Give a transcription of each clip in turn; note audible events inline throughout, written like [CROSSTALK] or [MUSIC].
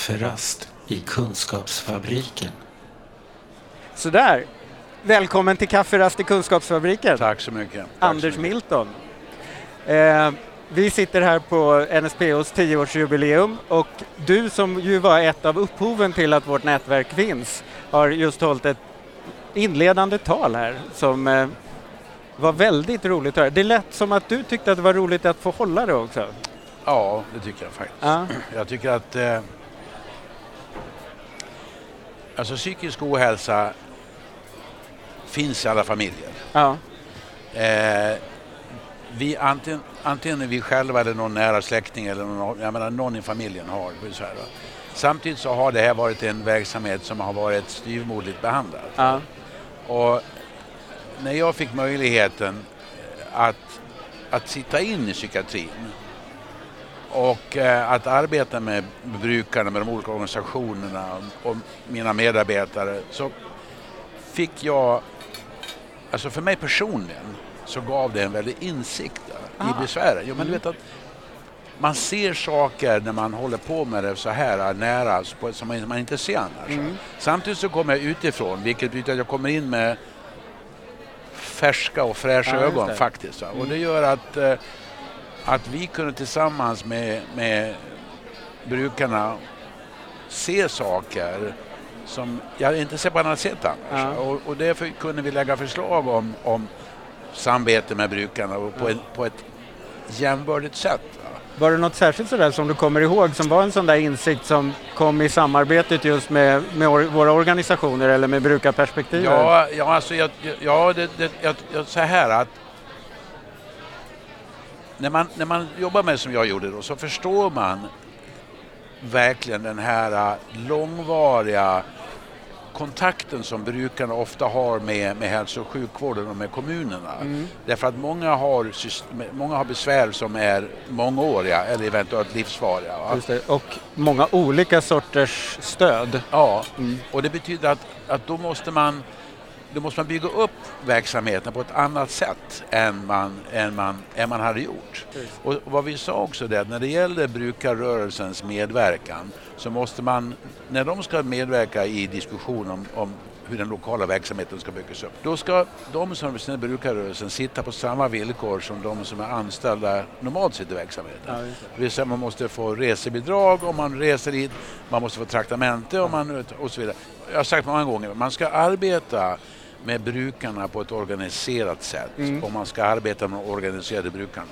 Kafferast i Kunskapsfabriken. Sådär. Välkommen till Kafferast i Kunskapsfabriken. Tack så mycket. Tack Anders så mycket. Milton. Eh, vi sitter här på NSPOs 10-årsjubileum och du som ju var ett av upphoven till att vårt nätverk finns har just hållit ett inledande tal här som eh, var väldigt roligt att höra. Det lät som att du tyckte att det var roligt att få hålla det också. Ja, det tycker jag faktiskt. Ja. Jag tycker att eh, alltså psykisk ohälsa finns i alla familjer. Ja. Eh, vi, antingen, antingen vi själva eller någon nära släkting eller någon, jag menar, någon i familjen har besvär. va. Samtidigt så har det här varit en verksamhet som har varit styvmoderligt behandlad. Ja. Och när jag fick möjligheten att, att sitta in i psykiatrin och eh, att arbeta med brukarna, med de olika organisationerna och mina medarbetare så fick jag, alltså för mig personligen så gav det en väldig insikt Ah. i besvären. Jo, men du Mm. vet att man ser saker när man håller på med det så här nära som man inte ser annars. Mm. Samtidigt så kommer jag utifrån vilket betyder att jag kommer in med färska och fräscha Ja, ögon faktiskt. va. Och Mm. det gör att, eh, att vi kunde tillsammans med, med brukarna se saker som jag inte ser på annat sätt annars. Ja. Och, och därför kunde vi lägga förslag om, om samarbete med brukarna och på, Ja. ett, på ett jämbördigt sätt. va. Var det något särskilt sådär som du kommer ihåg som var en sån där insikt som kom i samarbetet just med, med or, våra organisationer eller med brukarperspektivet? Ja, ja, alltså jag, ja det, det, jag, jag, så här att när man, när man jobbar med som jag gjorde då så förstår man verkligen den här äh, långvariga kontakten som brukarna ofta har med, med hälso och sjukvården och med kommunerna. Mm. Därför att många har, många har besvär som är mångåriga eller eventuellt livsvariga. det. Och många olika sorters stöd. Ja, Mm. och det betyder att, att då, måste man, då måste man bygga upp verksamheten på ett annat sätt än man, än man, än man hade gjort. Och vad vi sa också det att när det gäller brukarrörelsens medverkan så måste man, när de ska medverka i diskussion om, om hur den lokala verksamheten ska byggas upp. Då ska de som representerar brukarrörelsen sitta på samma villkor som de som är anställda normalt sitter i verksamheten. Ja, det. Vill säga man måste få resebidrag om man reser hit, man måste få traktamente om man, och så vidare. Jag har sagt många gånger, man ska arbeta med brukarna på ett organiserat sätt Mm. och man ska arbeta med de organiserade brukarna.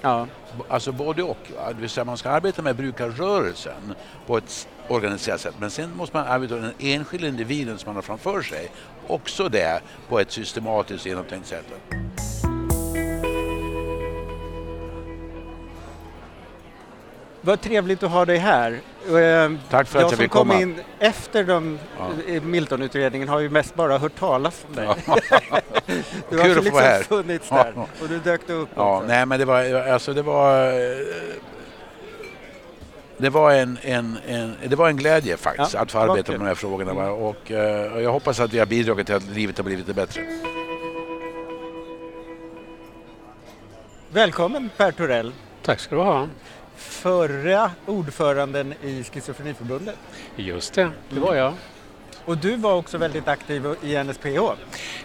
Ja. Alltså både och. Det vill säga man ska arbeta med brukarrörelsen på ett organiserat sätt. Men sen måste man arbeta med den enskilda individen som man har framför sig. Också det på ett systematiskt genomtänkt sätt. Vad trevligt att ha dig här. Eh, Tack för att jag som fick kom komma. in efter de, Ja. eh, Milton-utredningen har ju mest bara hört talas om dig. Ja. [LAUGHS] Du [LAUGHS] Kul har att få liksom vara här. funnits Ja. där och du dök upp Ja, också. nej men det var, alltså det var, eh, det var en, en, en, det var en glädje faktiskt Ja, att få arbeta kul. med de här frågorna. Va? Och, eh, och jag hoppas att vi har bidragit till att livet har blivit lite bättre. Välkommen Per Torell, Tack ska du ha. Förra ordföranden i Schizofreniförbundet. Just det, det var jag. Och du var också väldigt aktiv i NSPH.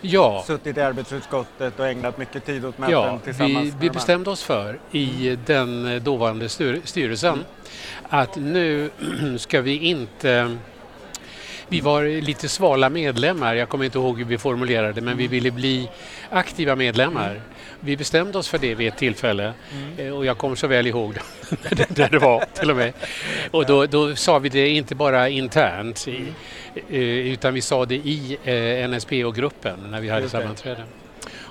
Ja, Suttit i arbetsutskottet och ägnat mycket tid åt möten ja tillsammans vi, vi bestämde oss för i den eh, dåvarande styr, styrelsen att nu [CLEARS THROAT] ska vi inte vi var lite svala medlemmar, jag kommer inte ihåg hur vi formulerade det, men vi ville bli aktiva medlemmar. Vi bestämde oss för det vid ett tillfälle eh, och jag kommer så väl ihåg [LAUGHS] där det var till och med. Och då, då sa vi det inte bara internt i, eh, utan vi sa det i eh, NSPO-gruppen när vi hade Just det.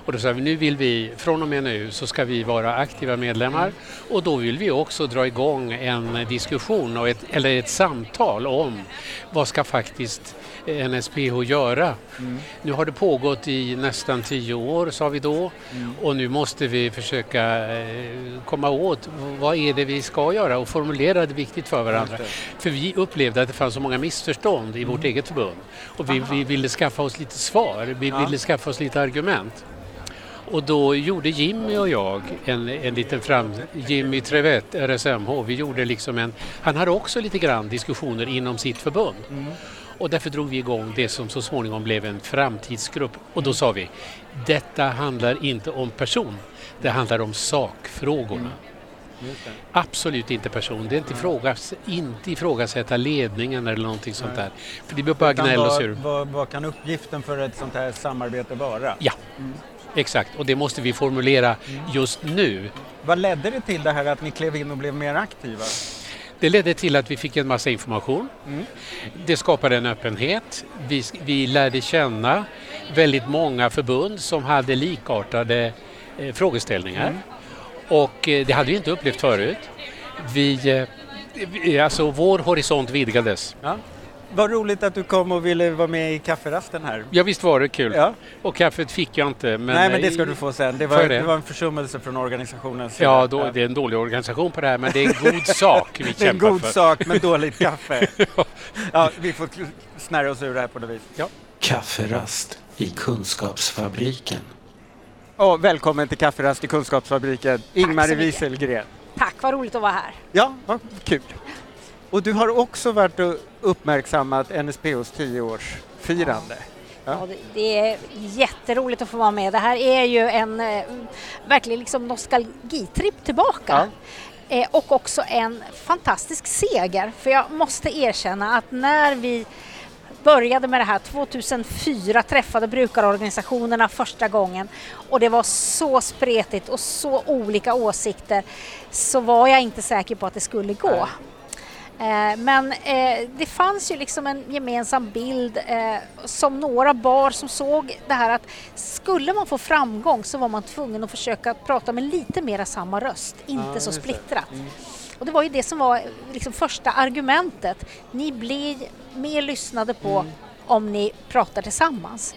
Och då sa vi nu vill vi, från och med nu så ska vi vara aktiva medlemmar och då vill vi också dra igång en diskussion och ett, eller ett samtal om vad ska faktiskt NSPH göra. Mm. Nu har det pågått i nästan tio år sa vi då Mm. och nu måste vi försöka eh, komma åt vad är det vi ska göra och formulera det viktigt för varandra. För vi upplevde att det fanns så många missförstånd i vårt Mm. eget förbund och vi, vi ville skaffa oss lite svar, vi Ja. ville skaffa oss lite argument. Och då gjorde Jimmy och jag en, en liten fram... Jimmy Trevet, RSMH, vi gjorde liksom en... Han hade också lite grann diskussioner inom sitt förbund. Och därför drog vi igång det som så småningom blev en framtidsgrupp. Och då sa vi, detta handlar inte om person, det handlar om sakfrågorna. Absolut inte person. Det är inte, ifrågas, inte ifrågasätta ledningen eller någonting sånt där. För det blir bara gnäll och sur. vad, vad kan uppgiften för ett sånt här samarbete vara? Ja, exakt. Och det måste vi formulera just nu. Vad ledde det till det här att ni klev in och blev mer aktiva? Det ledde till att vi fick en massa information. Mm. Det skapade en öppenhet. Vi, vi lärde känna väldigt många förbund som hade likartade eh, frågeställningar. Mm. Och eh, det hade vi inte upplevt förut. Vi, eh, vi, alltså vår horisont vidgades. Ja. Vad roligt att du kom och ville vara med i kafferasten här. Ja visst var det kul. Ja. Och kaffet fick jag inte. Men Nej, men det ska du få sen. Det var, det? det var en försummelse från organisationens sida. Ja, då, det är en dålig organisation på det här men det är en [LAUGHS] god sak vi Det är en kämpar god för. sak med dåligt kaffe. [LAUGHS] ja, vi får snärja oss ur det här på något vis. Ja. Kafferast i Kunskapsfabriken. Och välkommen till kafferast i Kunskapsfabriken, mycket. Wieselgren. Tack, vad roligt att vara här. Ja, vad kul. Och du har också varit och uppmärksammat NSPOs 10-årsfirande. Ja. Ja, det- det är jätteroligt att få vara med. Det här är ju en eh, verkligen liksom nostalgitripp tillbaka. Eh, och också en fantastisk seger. För jag måste erkänna att när vi började med det här 2004, träffade brukarorganisationerna första gången och det var så spretigt och så olika åsikter så var jag inte säker på att det skulle gå. Eh, Men eh, det fanns ju liksom en gemensam bild eh, som några bar som såg det här att skulle man få framgång så var man tvungen att försöka prata med lite mera samma röst, inte Ja, så splittrat. Och det var ju det som var liksom första argumentet. Ni blir mer lyssnade på om ni pratar tillsammans.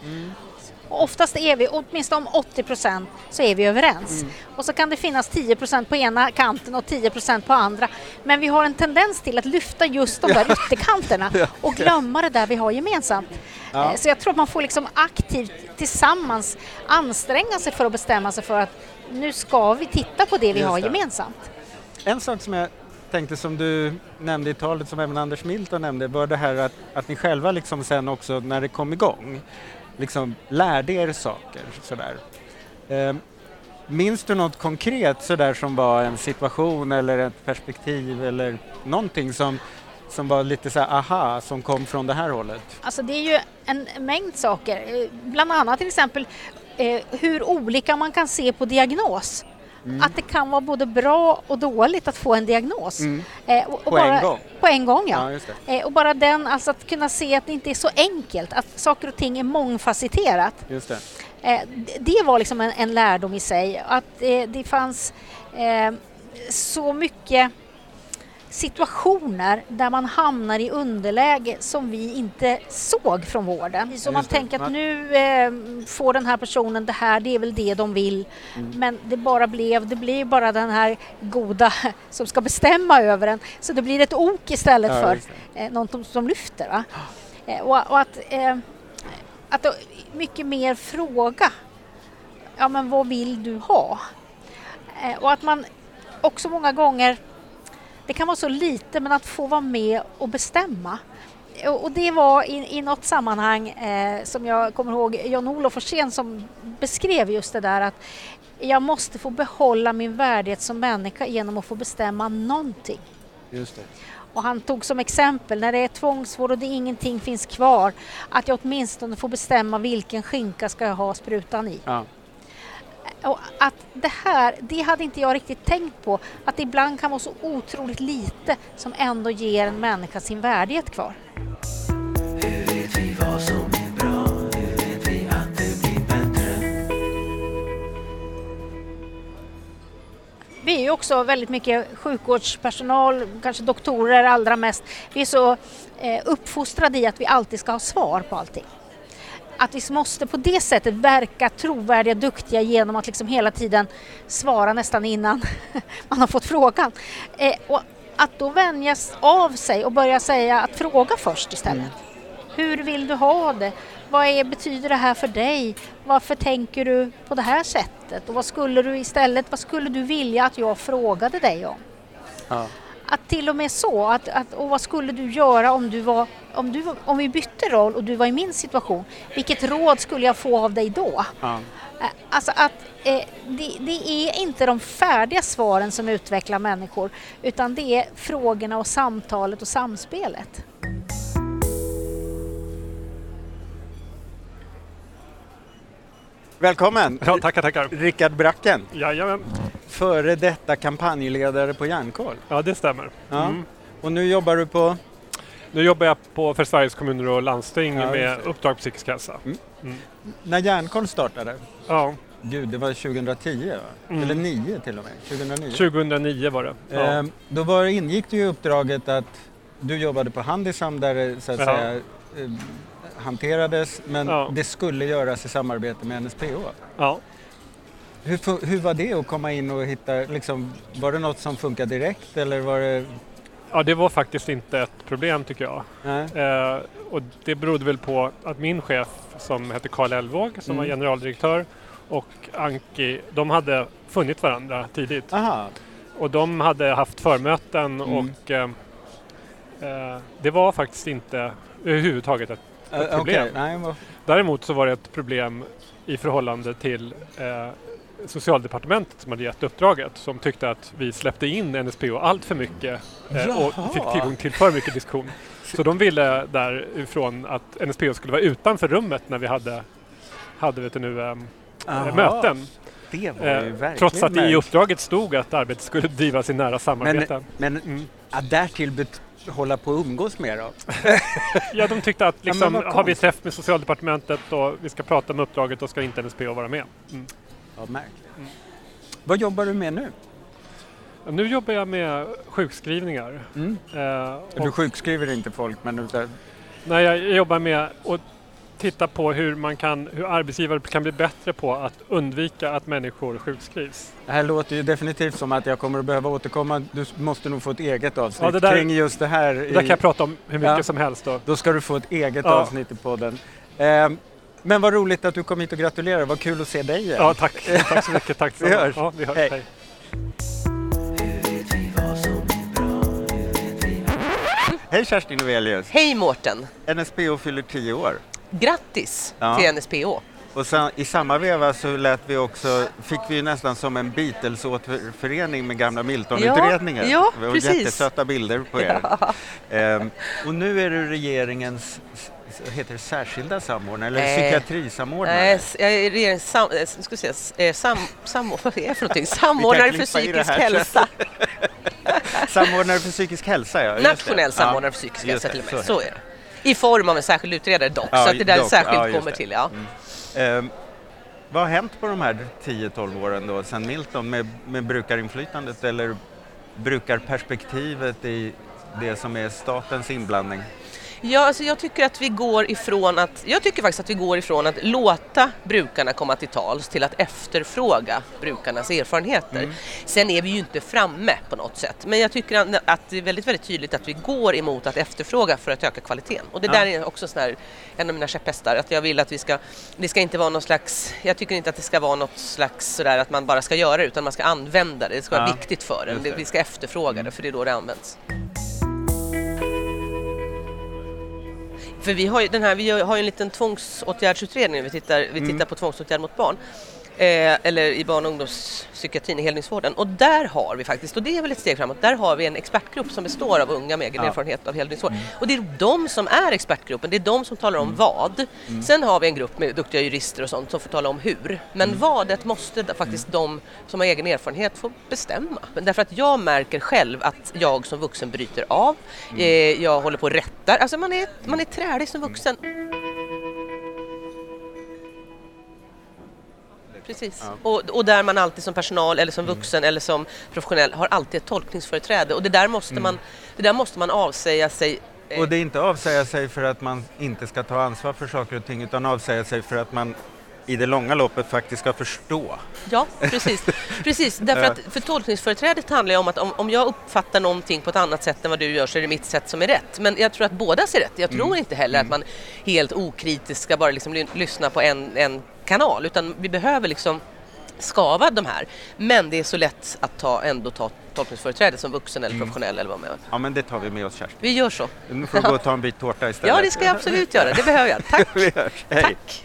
Och oftast är vi, åtminstone om 80 procent, så är vi överens. Och så kan det finnas 10 procent på ena kanten och 10 procent på andra. Men vi har en tendens till att lyfta just de där [LAUGHS] ytterkanterna och glömma det där vi har gemensamt. Ja. Eh, Så jag tror att man får liksom aktivt tillsammans anstränga sig för att bestämma sig för att nu ska vi titta på det vi Just har det. gemensamt. En sak som jag tänkte som du nämnde i talet som även Anders Milton nämnde var det här att, att ni själva liksom sen också när det kom igång liksom lärde er saker sådär. Eh, minns du något konkret sådär som var en situation eller ett perspektiv eller någonting som, som var lite så här aha som kom från det här hållet? Alltså det är ju en mängd saker, eh, bland annat till exempel eh, hur olika man kan se på diagnos. Att det kan vara både bra och dåligt att få en diagnos. Mm. Eh, och, och På bara, en gång? På en gång, ja. Ja, just det. Eh, och bara den, alltså att kunna se att det inte är så enkelt, att saker och ting är mångfacetterat. Just det. Eh, det var liksom en, en lärdom i sig, att eh, det fanns eh, så mycket situationer där man hamnar i underläge som vi inte såg från vården. Så man det. tänker att nu eh, får den här personen det här, det är väl det de vill. Mm. Men det bara blev, det blir bara den här goda [LAUGHS] som ska bestämma över en. Så det blir ett ok istället Ja, för eh, något som- lyfter. Va? Eh, och, och att, eh, att mycket mer fråga, ja men vad vill du ha? Eh, och att man också många gånger, det kan vara så lite, men att få vara med och bestämma. Och det var i, i något sammanhang eh, som jag kommer ihåg Jan-Olof Forsén som beskrev just det där att jag måste få behålla min värdighet som människa genom att få bestämma någonting. Just det. Och han tog som exempel när det är tvångsvård och det ingenting finns kvar att jag åtminstone får bestämma vilken skinka ska jag ha sprutan i. Ja. Och att det här, det hade inte jag riktigt tänkt på, att det ibland kan vara så otroligt lite som ändå ger en människa sin värdighet kvar. Vi är ju också väldigt mycket sjukvårdspersonal, kanske doktorer allra mest. Vi är så eh, uppfostrade i att vi alltid ska ha svar på allting. Att vi måste på det sättet verka trovärdiga, duktiga genom att liksom hela tiden svara nästan innan [LAUGHS] man har fått frågan. Eh, och att då vänjas av sig och börja säga att fråga först istället. Hur vill du ha det? vad är, betyder det här för dig? Varför tänker du på det här sättet? Och vad skulle du istället, vad skulle du vilja att jag frågade dig om? Ja. Att till och med så, att, att, och vad skulle du göra om, du var, om, du, om vi bytte roll och du var i min situation? Vilket råd skulle jag få av dig då? Ja. Eh, Alltså att eh, det, det är inte de färdiga svaren som utvecklar människor utan det är frågorna och samtalet och samspelet. Välkommen! Ja, tackar, tackar. Rickard Bracken, Jajamän. före detta kampanjledare på Järnkoll. Ja, det stämmer. Ja. Mm. Och nu jobbar du på... Nu jobbar jag på, för Sveriges kommuner och landsting Ja, med uppdrag psykisk hälsa. När Järnkoll startade, Ja, gud det var 2010 va? Mm. Eller 9 till och med, 2009. 2009 var det. Ja. Ehm, då var, ingick det ju uppdraget att du jobbade på Handisam där det så att Ja. säga eh, hanterades men Ja. det skulle göras i samarbete med NSPH. ja. Hur, hur var det att komma in och hitta, liksom, var det något som funkade direkt eller var det... ja, det var faktiskt inte ett problem tycker jag. Eh, och det berodde väl på att min chef som hette Karl Elvåg som var Mm. generaldirektör och Anki, de hade funnit varandra tidigt. Aha, Och de hade haft förmöten Mm. och eh, eh, det var faktiskt inte överhuvudtaget ett Ett problem. okej, Nej, vad- Däremot så var det ett problem i förhållande till eh, Socialdepartementet som hade gett uppdraget som tyckte att vi släppte in NSPO allt för mycket eh, och fick tillgång till för mycket diskussion. Så de ville därifrån att NSPO skulle vara utanför rummet när vi hade, hade vet du nu, ehm, eh, möten. Eh, trots att det i uppdraget stod att arbetet skulle drivas i nära samarbete. Men Mm. ja, därtill hålla på och umgås med då? [LAUGHS] Ja, de tyckte att men liksom, vad har vi träff med Socialdepartementet och vi ska prata om uppdraget, då ska inte NSPO vara med. Mm. Ja, märkligt. Vad jobbar du med nu? Nu jobbar jag med sjukskrivningar. Mm. Eh, Du sjukskriver inte folk men utan, nej, jag jobbar med att titta på hur, man kan, hur arbetsgivare kan bli bättre på att undvika att människor sjukskrivs. det här låter ju definitivt som att jag kommer att behöva återkomma. Du måste nog få ett eget avsnitt Ja, det där- kring just det här. Det där kan jag prata om hur mycket Ja. som helst. Då. Då ska du få ett eget Ja. avsnitt i podden. Ehm, men vad roligt att du kom hit och gratulerar. Vad kul att se dig igen. Ja, tack. tack så mycket. Tack så [LAUGHS] Vi hörs. Ja, vi hörs. Hej. Hej. Hej Kerstin Novelius! Hej Mårten! NSPO fyller 10 år. Grattis Ja. till NSPO! Och sen, i samma veva så lät vi också, fick vi nästan som en Beatles-återförening med gamla Milton-utredningen. Ja, ja, det var precis. jättesöta bilder på er. [LAUGHS] Ehm, och nu är du regeringens heter det särskilda samordnare eller Nej. psykiatrisamordnare? Nej, är regeringens sam, eh, ska säga, eh, sam, sam, [LAUGHS] vad är det för någonting? Samordnare för psykisk hälsa. [LAUGHS] Samordnare för psykisk hälsa, ja. Nationell samordnare Ja, för psykisk hälsa det, till och så med. Så är det. I form av en särskild utredare dock, Ja, så att det där dock. särskilt Ja, kommer till. Ja. Ehm, vad har hänt på de här 10-12 åren då, sedan Milton med, med brukarinflytandet eller brukarperspektivet i det som är statens inblandning? Ja, alltså jag tycker att vi går ifrån att, jag tycker faktiskt att vi går ifrån att låta brukarna komma till tals till att efterfråga brukarnas erfarenheter. Mm. Sen är vi ju inte framme på något sätt, men jag tycker att- det är väldigt, väldigt tydligt att vi går emot att efterfråga för att öka kvaliteten. Och det Ja. där är också sån här, en av mina käpphästar, att jag vill att vi ska, det ska inte vara någon slags, jag tycker inte att det ska vara något slags sådär att man bara ska göra det, utan man ska använda det, det ska vara Ja, viktigt för en, vi ska efterfråga det, för det är då det används. För vi har ju, den här, vi har ju en liten tvångsåtgärdsutredning, vi tittar, vi tittar på tvångsåtgärd mot barn. Eh, eller i barn och ungdomspsykiatrin i helgdygnsvården. Och där har vi faktiskt, och det är väl ett steg framåt, där har vi en expertgrupp som består av unga med egen Ja. erfarenhet av helgdygnsvård. Och det är de som är expertgruppen, det är de som talar om vad. Sen har vi en grupp med duktiga jurister och sånt som får tala om hur. Men vadet måste faktiskt de som har egen erfarenhet få bestämma. Därför att jag märker själv att jag som vuxen bryter av, eh, jag håller på och rättar. Alltså man är, man är trälig som vuxen. Precis. Och, och där man alltid som personal eller som vuxen eller som professionell har alltid ett tolkningsföreträde och det där måste, man, det där måste man avsäga sig. eh, Och det är inte avsäga sig för att man inte ska ta ansvar för saker och ting utan avsäga sig för att man i det långa loppet faktiskt ska förstå. Ja, precis. [LAUGHS] precis. Därför att för tolkningsföreträdet handlar ju om att om, om jag uppfattar någonting på ett annat sätt än vad du gör så är det mitt sätt som är rätt. Men jag tror att båda ser rätt. Jag tror Mm. inte heller att man helt okritiskt ska bara liksom ly- lyssna på en, en kanal utan vi behöver liksom skava de här. Men det är så lätt att ta, ändå ta tolkningsföreträde som vuxen eller professionell eller vad man är. Ja, men det tar vi med oss Kerstin. Vi gör så. Nu får du gå och ta en bit tårta [LAUGHS] istället. Ja, det ska jag absolut göra. Det behöver jag. Tack! [LAUGHS] Vi hörs. Hej. Tack!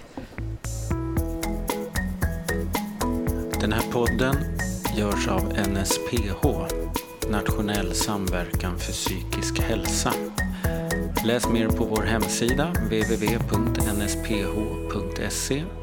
Den här podden görs av NSPH, Nationell samverkan för psykisk hälsa. Läs mer på vår hemsida www.nsph.se